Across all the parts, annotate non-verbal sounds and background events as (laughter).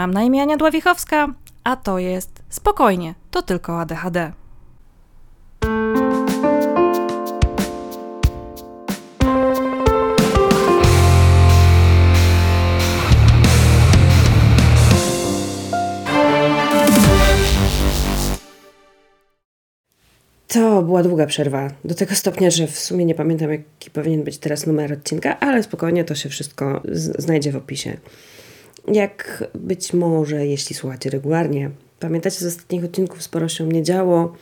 Mam na imię Ania Dławichowska, a to jest Spokojnie, to tylko ADHD. To była długa przerwa, do tego stopnia, że w sumie nie pamiętam, jaki powinien być teraz numer odcinka, ale spokojnie to się wszystko znajdzie w opisie. Jak być może, jeśli słuchacie regularnie, pamiętacie z ostatnich odcinków sporo się nie działo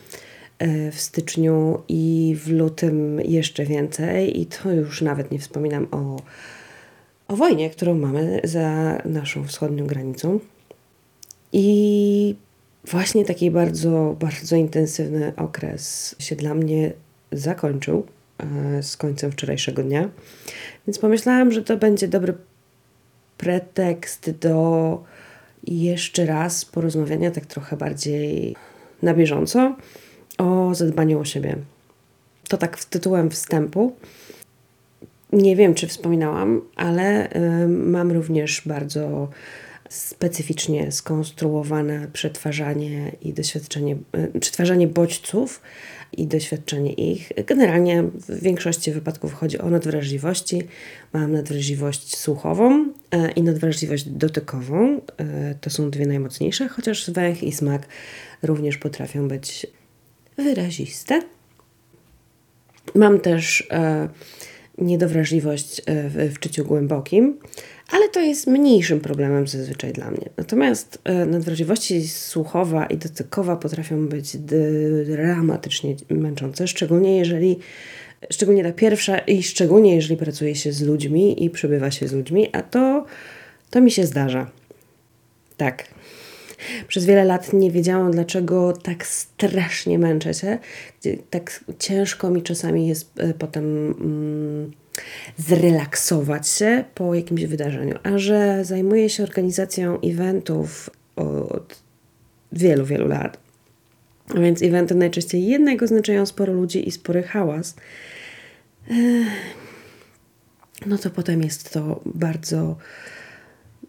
e, w styczniu i w lutym jeszcze więcej, i to już nawet nie wspominam o, o wojnie, którą mamy za naszą wschodnią granicą. I właśnie taki bardzo, bardzo intensywny okres się dla mnie zakończył e, z końcem wczorajszego dnia. Więc pomyślałam, że to będzie dobry pretekst do jeszcze raz porozmawiania tak trochę bardziej na bieżąco o zadbaniu o siebie. To tak tytułem wstępu. Nie wiem, czy wspominałam, ale y, mam również bardzo specyficznie skonstruowane przetwarzanie i doświadczenie, e, przetwarzanie bodźców i doświadczenie ich. Generalnie w większości wypadków chodzi o nadwrażliwości. Mam nadwrażliwość słuchową e, i nadwrażliwość dotykową. E, to są dwie najmocniejsze, chociaż węch i smak również potrafią być wyraziste. Mam też niedowrażliwość w, w czyciu głębokim ale to jest mniejszym problemem zazwyczaj dla mnie. Natomiast e, nadwrażliwości słuchowa i dotykowa potrafią być dramatycznie męczące, szczególnie jeżeli, szczególnie ta pierwsza i szczególnie jeżeli pracuje się z ludźmi i przebywa się z ludźmi, a to, to mi się zdarza. Tak. Przez wiele lat nie wiedziałam, dlaczego tak strasznie męczę się, tak ciężko mi czasami jest e, potem. Mm, zrelaksować się po jakimś wydarzeniu. A że zajmuję się organizacją eventów od wielu, wielu lat, więc eventy najczęściej jednego oznaczają sporo ludzi i spory hałas, no to potem jest to bardzo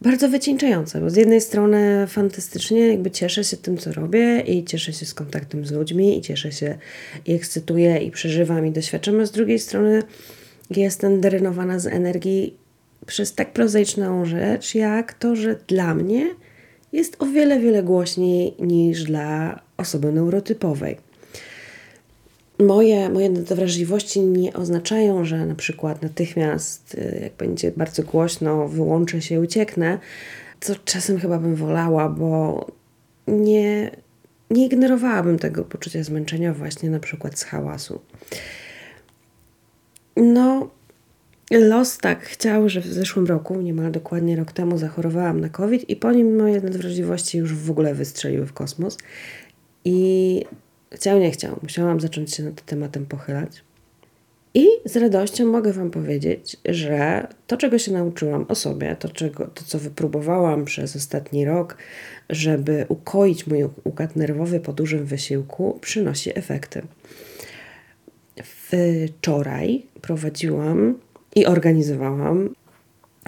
bardzo wycieńczające, bo z jednej strony fantastycznie jakby cieszę się tym, co robię i cieszę się z kontaktem z ludźmi i cieszę się i ekscytuję i przeżywam i doświadczam, a z drugiej strony jestem drenowana z energii przez tak prozaiczną rzecz, jak to, że dla mnie jest o wiele, wiele głośniej niż dla osoby neurotypowej. Moje, moje wrażliwości nie oznaczają, że na przykład natychmiast, y, jak będzie bardzo głośno, wyłączę się i ucieknę, co czasem chyba bym wolała, bo nie, nie ignorowałabym tego poczucia zmęczenia właśnie na przykład z hałasu. No, los tak chciał, że w zeszłym roku, niemal dokładnie rok temu, zachorowałam na COVID i po nim moje nadwrażliwości już w ogóle wystrzeliły w kosmos. I chciał, nie chciał, musiałam zacząć się nad tematem pochylać. I z radością mogę Wam powiedzieć, że to, czego się nauczyłam o sobie, to, czego, to co wypróbowałam przez ostatni rok, żeby ukoić mój układ nerwowy po dużym wysiłku, przynosi efekty. Wczoraj prowadziłam i organizowałam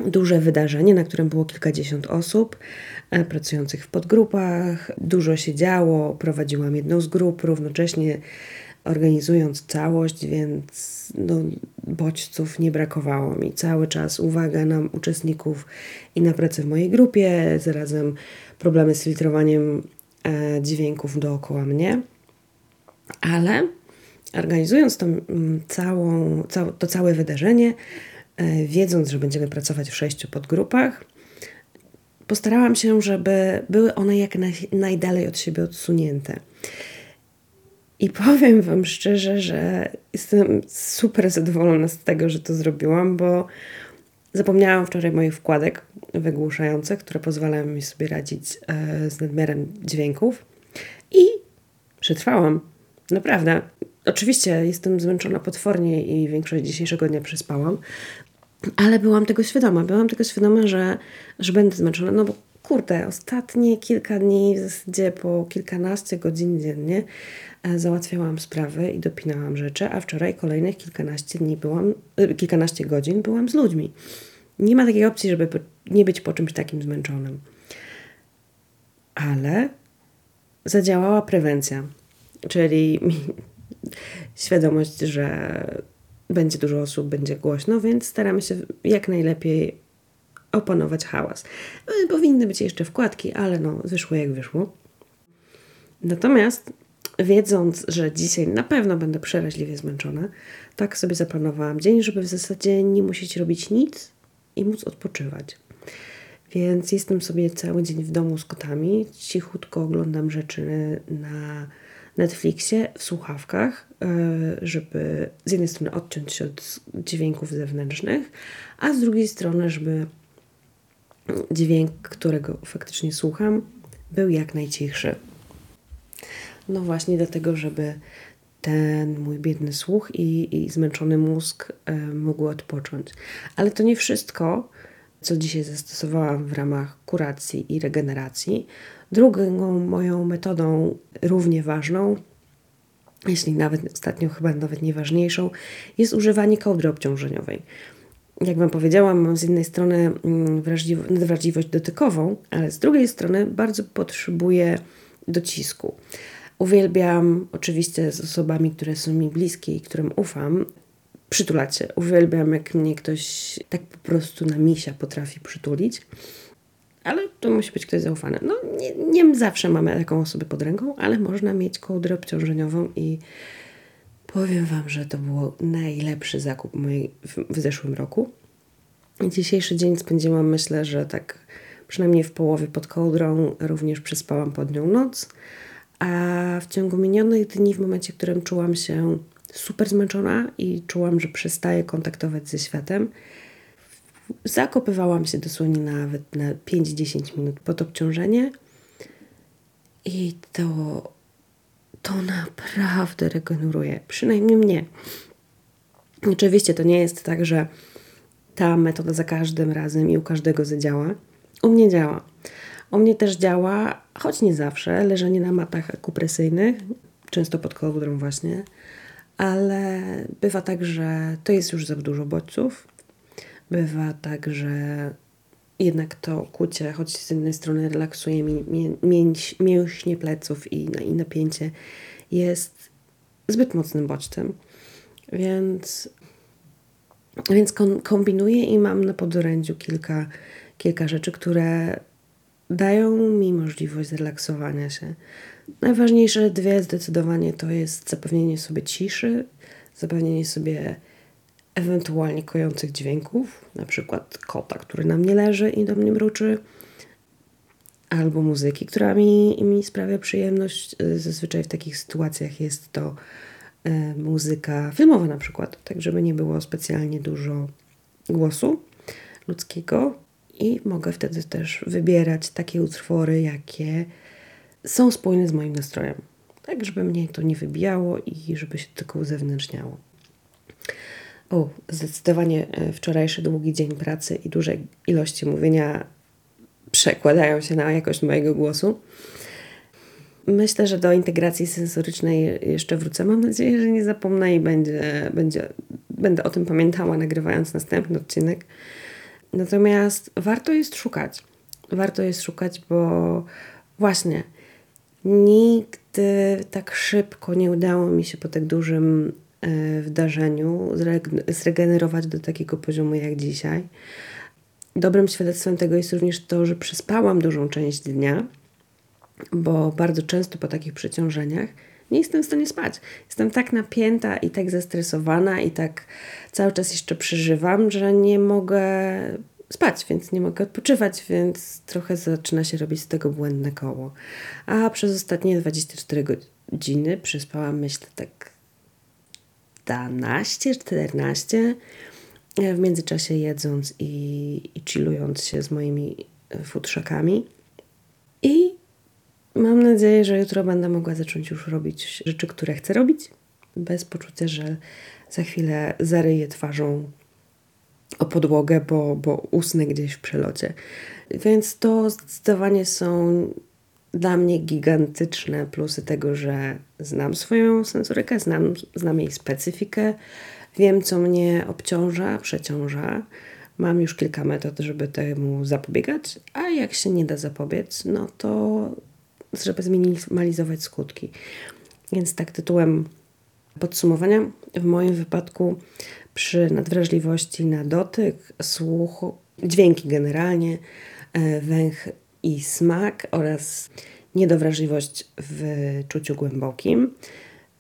duże wydarzenie, na którym było kilkadziesiąt osób e, pracujących w podgrupach. Dużo się działo, prowadziłam jedną z grup, równocześnie organizując całość, więc no, bodźców nie brakowało mi. Cały czas uwaga na uczestników i na pracę w mojej grupie, zarazem problemy z filtrowaniem e, dźwięków dookoła mnie. Ale organizując to, mm, całą, to całe wydarzenie, wiedząc, że będziemy pracować w sześciu podgrupach, postarałam się, żeby były one jak naj, najdalej od siebie odsunięte. I powiem Wam szczerze, że jestem super zadowolona z tego, że to zrobiłam, bo zapomniałam wczoraj moich wkładek wygłuszających, które pozwalają mi sobie radzić e, z nadmiarem dźwięków. I przetrwałam. Naprawdę. Oczywiście jestem zmęczona potwornie i większość dzisiejszego dnia przespałam, ale byłam tego świadoma. Byłam tego świadoma, że, że będę zmęczona, no bo kurde, ostatnie kilka dni, w zasadzie po kilkanaście godzin dziennie e, załatwiałam sprawy i dopinałam rzeczy, a wczoraj kolejnych kilkanaście dni byłam, e, kilkanaście godzin byłam z ludźmi. Nie ma takiej opcji, żeby nie być po czymś takim zmęczonym. ale zadziałała prewencja, czyli (laughs) świadomość, że będzie dużo osób, będzie głośno, więc staramy się jak najlepiej opanować hałas. No, powinny być jeszcze wkładki, ale no, wyszło jak wyszło. Natomiast wiedząc, że dzisiaj na pewno będę przeraźliwie zmęczona, tak sobie zaplanowałam dzień, żeby w zasadzie nie musieć robić nic i móc odpoczywać. Więc jestem sobie cały dzień w domu z kotami, cichutko oglądam rzeczy na Netflixie w słuchawkach, e, żeby z jednej strony odciąć się od dźwięków zewnętrznych, a z drugiej strony, żeby dźwięk, którego faktycznie słucham, był jak najcichszy. No właśnie dlatego, żeby ten mój biedny słuch i, i zmęczony mózg e, mógł odpocząć. Ale to nie wszystko, co dzisiaj zastosowałam w ramach kuracji i regeneracji. Drugą moją metodą, równie ważną, jeśli nawet ostatnio chyba nawet nieważniejszą, jest używanie kołdry obciążeniowej. Jak Wam powiedziałam, mam z jednej strony mm, wrażliwość, dotykową, ale z drugiej strony bardzo potrzebuję docisku. Uwielbiam oczywiście z osobami, które są mi bliskie i którym ufam, przytulać się. Uwielbiam, jak mnie ktoś tak po prostu na misia potrafi przytulić. Ale to musi być ktoś zaufany. No, nie, nie zawsze mamy taką osobę pod ręką, ale można mieć kołdrę obciążeniową i powiem Wam, że to był najlepszy zakup mój w, w zeszłym roku. Dzisiejszy dzień spędziłam, myślę, że tak przynajmniej w połowie pod kołdrą, również przespałam pod nią noc. A w ciągu minionych dni, w momencie, w którym czułam się super zmęczona i czułam, że przestaję kontaktować ze światem, zakopywałam się dosłownie nawet na 5-10 minut pod obciążenie i to, to naprawdę regeneruje, przynajmniej mnie. Oczywiście to nie jest tak, że ta metoda za każdym razem i u każdego zadziała. U mnie działa. U mnie też działa, choć nie zawsze, leżenie na matach akupresyjnych, często pod kołdrą właśnie, ale bywa tak, że to jest już za dużo bodźców. Bywa tak, że jednak to kucie, choć z jednej strony relaksuje mi, mięś, mięśnie pleców i, i napięcie, jest zbyt mocnym bodźcem. Więc, więc kombinuję i mam na podorędziu kilka, kilka rzeczy, które dają mi możliwość zrelaksowania się. Najważniejsze dwie zdecydowanie to jest zapewnienie sobie ciszy, zapewnienie sobie ewentualnie kojących dźwięków, na przykład kota, który na mnie leży i do mnie mruczy, albo muzyki, która mi, mi sprawia przyjemność. Zazwyczaj w takich sytuacjach jest to e, muzyka filmowa na przykład, tak żeby nie było specjalnie dużo głosu ludzkiego i mogę wtedy też wybierać takie utwory, jakie są spójne z moim nastrojem. Tak, żeby mnie to nie wybijało i żeby się tylko uzewnętrzniało. O, zdecydowanie e, wczorajszy długi dzień pracy i duże ilości mówienia przekładają się na jakość mojego głosu. Myślę, że do integracji sensorycznej jeszcze wrócę. Mam nadzieję, że nie zapomnę i będzie, będzie, będę o tym pamiętała, nagrywając następny odcinek. Natomiast warto jest szukać. Warto jest szukać, bo właśnie nigdy tak szybko nie udało mi się po tak dużym e, wydarzeniu zregenerować do takiego poziomu jak dzisiaj. Dobrym świadectwem tego jest również to, że przespałam dużą część dnia, bo bardzo często po takich przeciążeniach nie jestem w stanie spać. Jestem tak napięta i tak zestresowana i tak cały czas jeszcze przeżywam, że nie mogę spać, więc nie mogę odpoczywać, więc trochę zaczyna się robić z tego błędne koło. A przez ostatnie 24 godziny przespałam, myślę, tak 12, 14 w międzyczasie jedząc i, i chillując się z moimi futrzakami. I Mam nadzieję, że jutro będę mogła zacząć już robić rzeczy, które chcę robić, bez poczucia, że za chwilę zaryję twarzą o podłogę, bo, bo usnę gdzieś w przelocie. Więc to zdecydowanie są dla mnie gigantyczne plusy tego, że znam swoją sensorykę, znam, znam jej specyfikę, wiem, co mnie obciąża, przeciąża. Mam już kilka metod, żeby temu zapobiegać, a jak się nie da zapobiec, no to żeby zminimalizować skutki. Więc tak tytułem podsumowania, w moim wypadku przy nadwrażliwości na dotyk, słuch, dźwięki generalnie, e, węch i smak oraz niedowrażliwość w czuciu głębokim.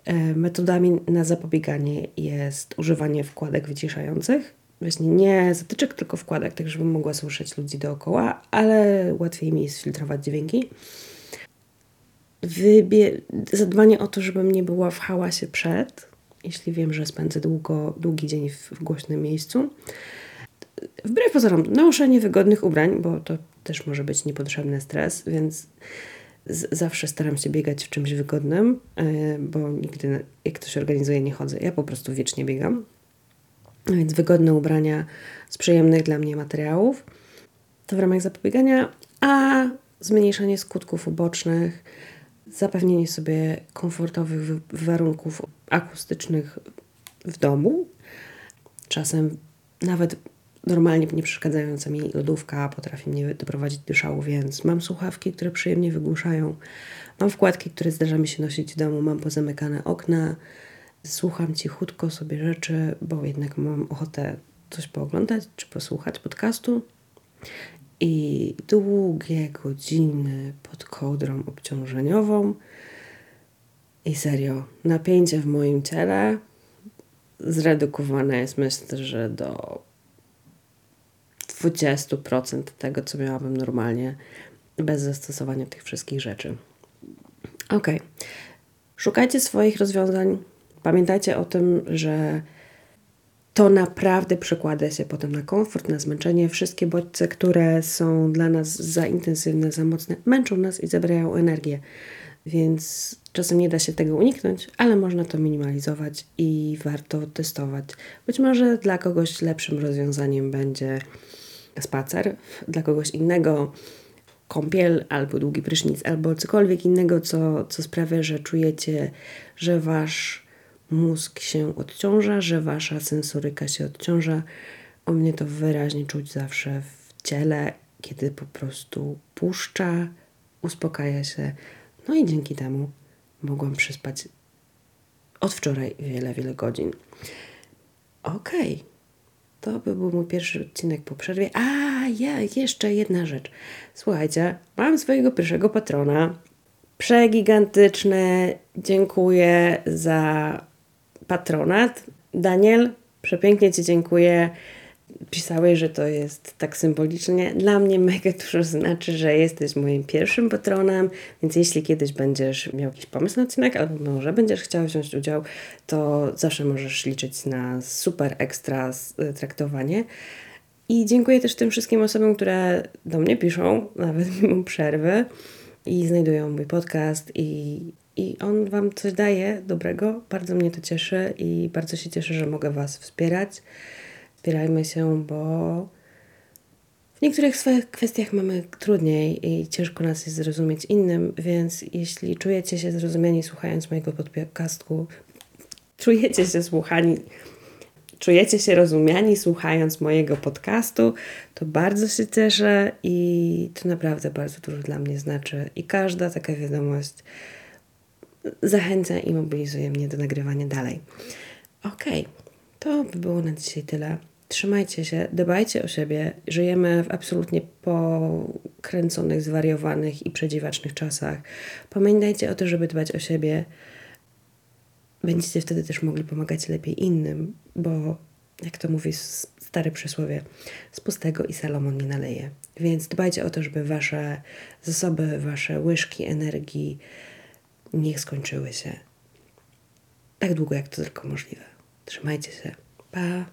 E, metodami na zapobieganie jest używanie wkładek wyciszających. Właśnie nie zatyczek, tylko wkładek, tak żebym mogła słyszeć ludzi dookoła, ale łatwiej mi jest filtrować dźwięki. Wybie- zadbanie o to, żebym nie była w hałasie przed, jeśli wiem, że spędzę długo, długi dzień w, w głośnym miejscu. Wbrew pozorom, noszenie wygodnych ubrań, bo to też może być niepotrzebny stres, więc z, zawsze staram się biegać w czymś wygodnym, yy, bo nigdy, jak ktoś organizuje, nie chodzę. Ja po prostu wiecznie biegam. Więc wygodne ubrania z przyjemnych dla mnie materiałów. To w ramach zapobiegania, a zmniejszanie skutków ubocznych, zapewnienie sobie komfortowych warunków akustycznych w domu. Czasem nawet normalnie nie przeszkadzająca mi lodówka potrafi mnie doprowadzić do szału, więc mam słuchawki, które przyjemnie wygłuszają. Mam wkładki, które zdarza mi się nosić w domu, mam pozamykane okna. Słucham cichutko sobie rzeczy, bo jednak mam ochotę coś pooglądać czy posłuchać podcastu. I długie godziny pod kołdrą obciążeniową. I serio, napięcie w moim ciele zredukowane jest myślę, że do 20% tego, co miałabym normalnie, bez zastosowania tych wszystkich rzeczy. Ok. Szukajcie swoich rozwiązań. Pamiętajcie o tym, że to naprawdę przekłada się potem na komfort, na zmęczenie. Wszystkie bodźce, które są dla nas za intensywne, za mocne, męczą nas i zabierają energię. Więc czasem nie da się tego uniknąć, ale można to minimalizować i warto testować. Być może dla kogoś lepszym rozwiązaniem będzie spacer, dla kogoś innego kąpiel, albo długi prysznic, albo cokolwiek innego, co, co sprawia, że czujecie, że wasz mózg się odciąża, że wasza sensoryka się odciąża. U mnie to wyraźnie czuć zawsze w ciele, kiedy po prostu puszcza, uspokaja się. No i dzięki temu mogłam przyspać od wczoraj wiele, wiele godzin. Okej. Okay. To by był mój pierwszy odcinek po przerwie. A, ja, jeszcze jedna rzecz. Słuchajcie, mam swojego pierwszego patrona. Przegigantyczne. Dziękuję za patronat. Daniel, przepięknie Ci dziękuję pisałeś, że to jest tak symbolicznie. Dla mnie mega dużo znaczy, że jesteś moim pierwszym patronem, więc jeśli kiedyś będziesz miał jakiś pomysł na odcinek, albo może będziesz chciał wziąć udział, to zawsze możesz liczyć na super ekstra y, traktowanie. I dziękuję też tym wszystkim osobom, które do mnie piszą, nawet (laughs) mimo przerwy i znajdują mój podcast i, i on Wam coś daje dobrego. Bardzo mnie to cieszy i bardzo się cieszę, że mogę Was wspierać. Wspierajmy się, bo w niektórych swoich kwestiach mamy trudniej i ciężko nas jest zrozumieć innym, więc jeśli czujecie się zrozumieni słuchając mojego podcastu, czujecie się słuchani, czujecie się rozumiani słuchając mojego podcastu, to bardzo się cieszę i to naprawdę bardzo dużo dla mnie znaczy. I każda taka wiadomość zachęca i mobilizuje mnie do nagrywania dalej. Okej, okay. to by było na dzisiaj tyle. Trzymajcie się, dbajcie o siebie. Żyjemy w absolutnie pokręconych, zwariowanych i przedziwacznych czasach. Pamiętajcie o to, żeby dbać o siebie. Będziecie wtedy też mogli pomagać lepiej innym, bo jak to mówi stare przysłowie, z pustego i Salomon nie naleje. Więc dbajcie o to, żeby wasze zasoby, wasze łyżki energii niech skończyły się tak długo, jak to tylko możliwe. Trzymajcie się. Pa!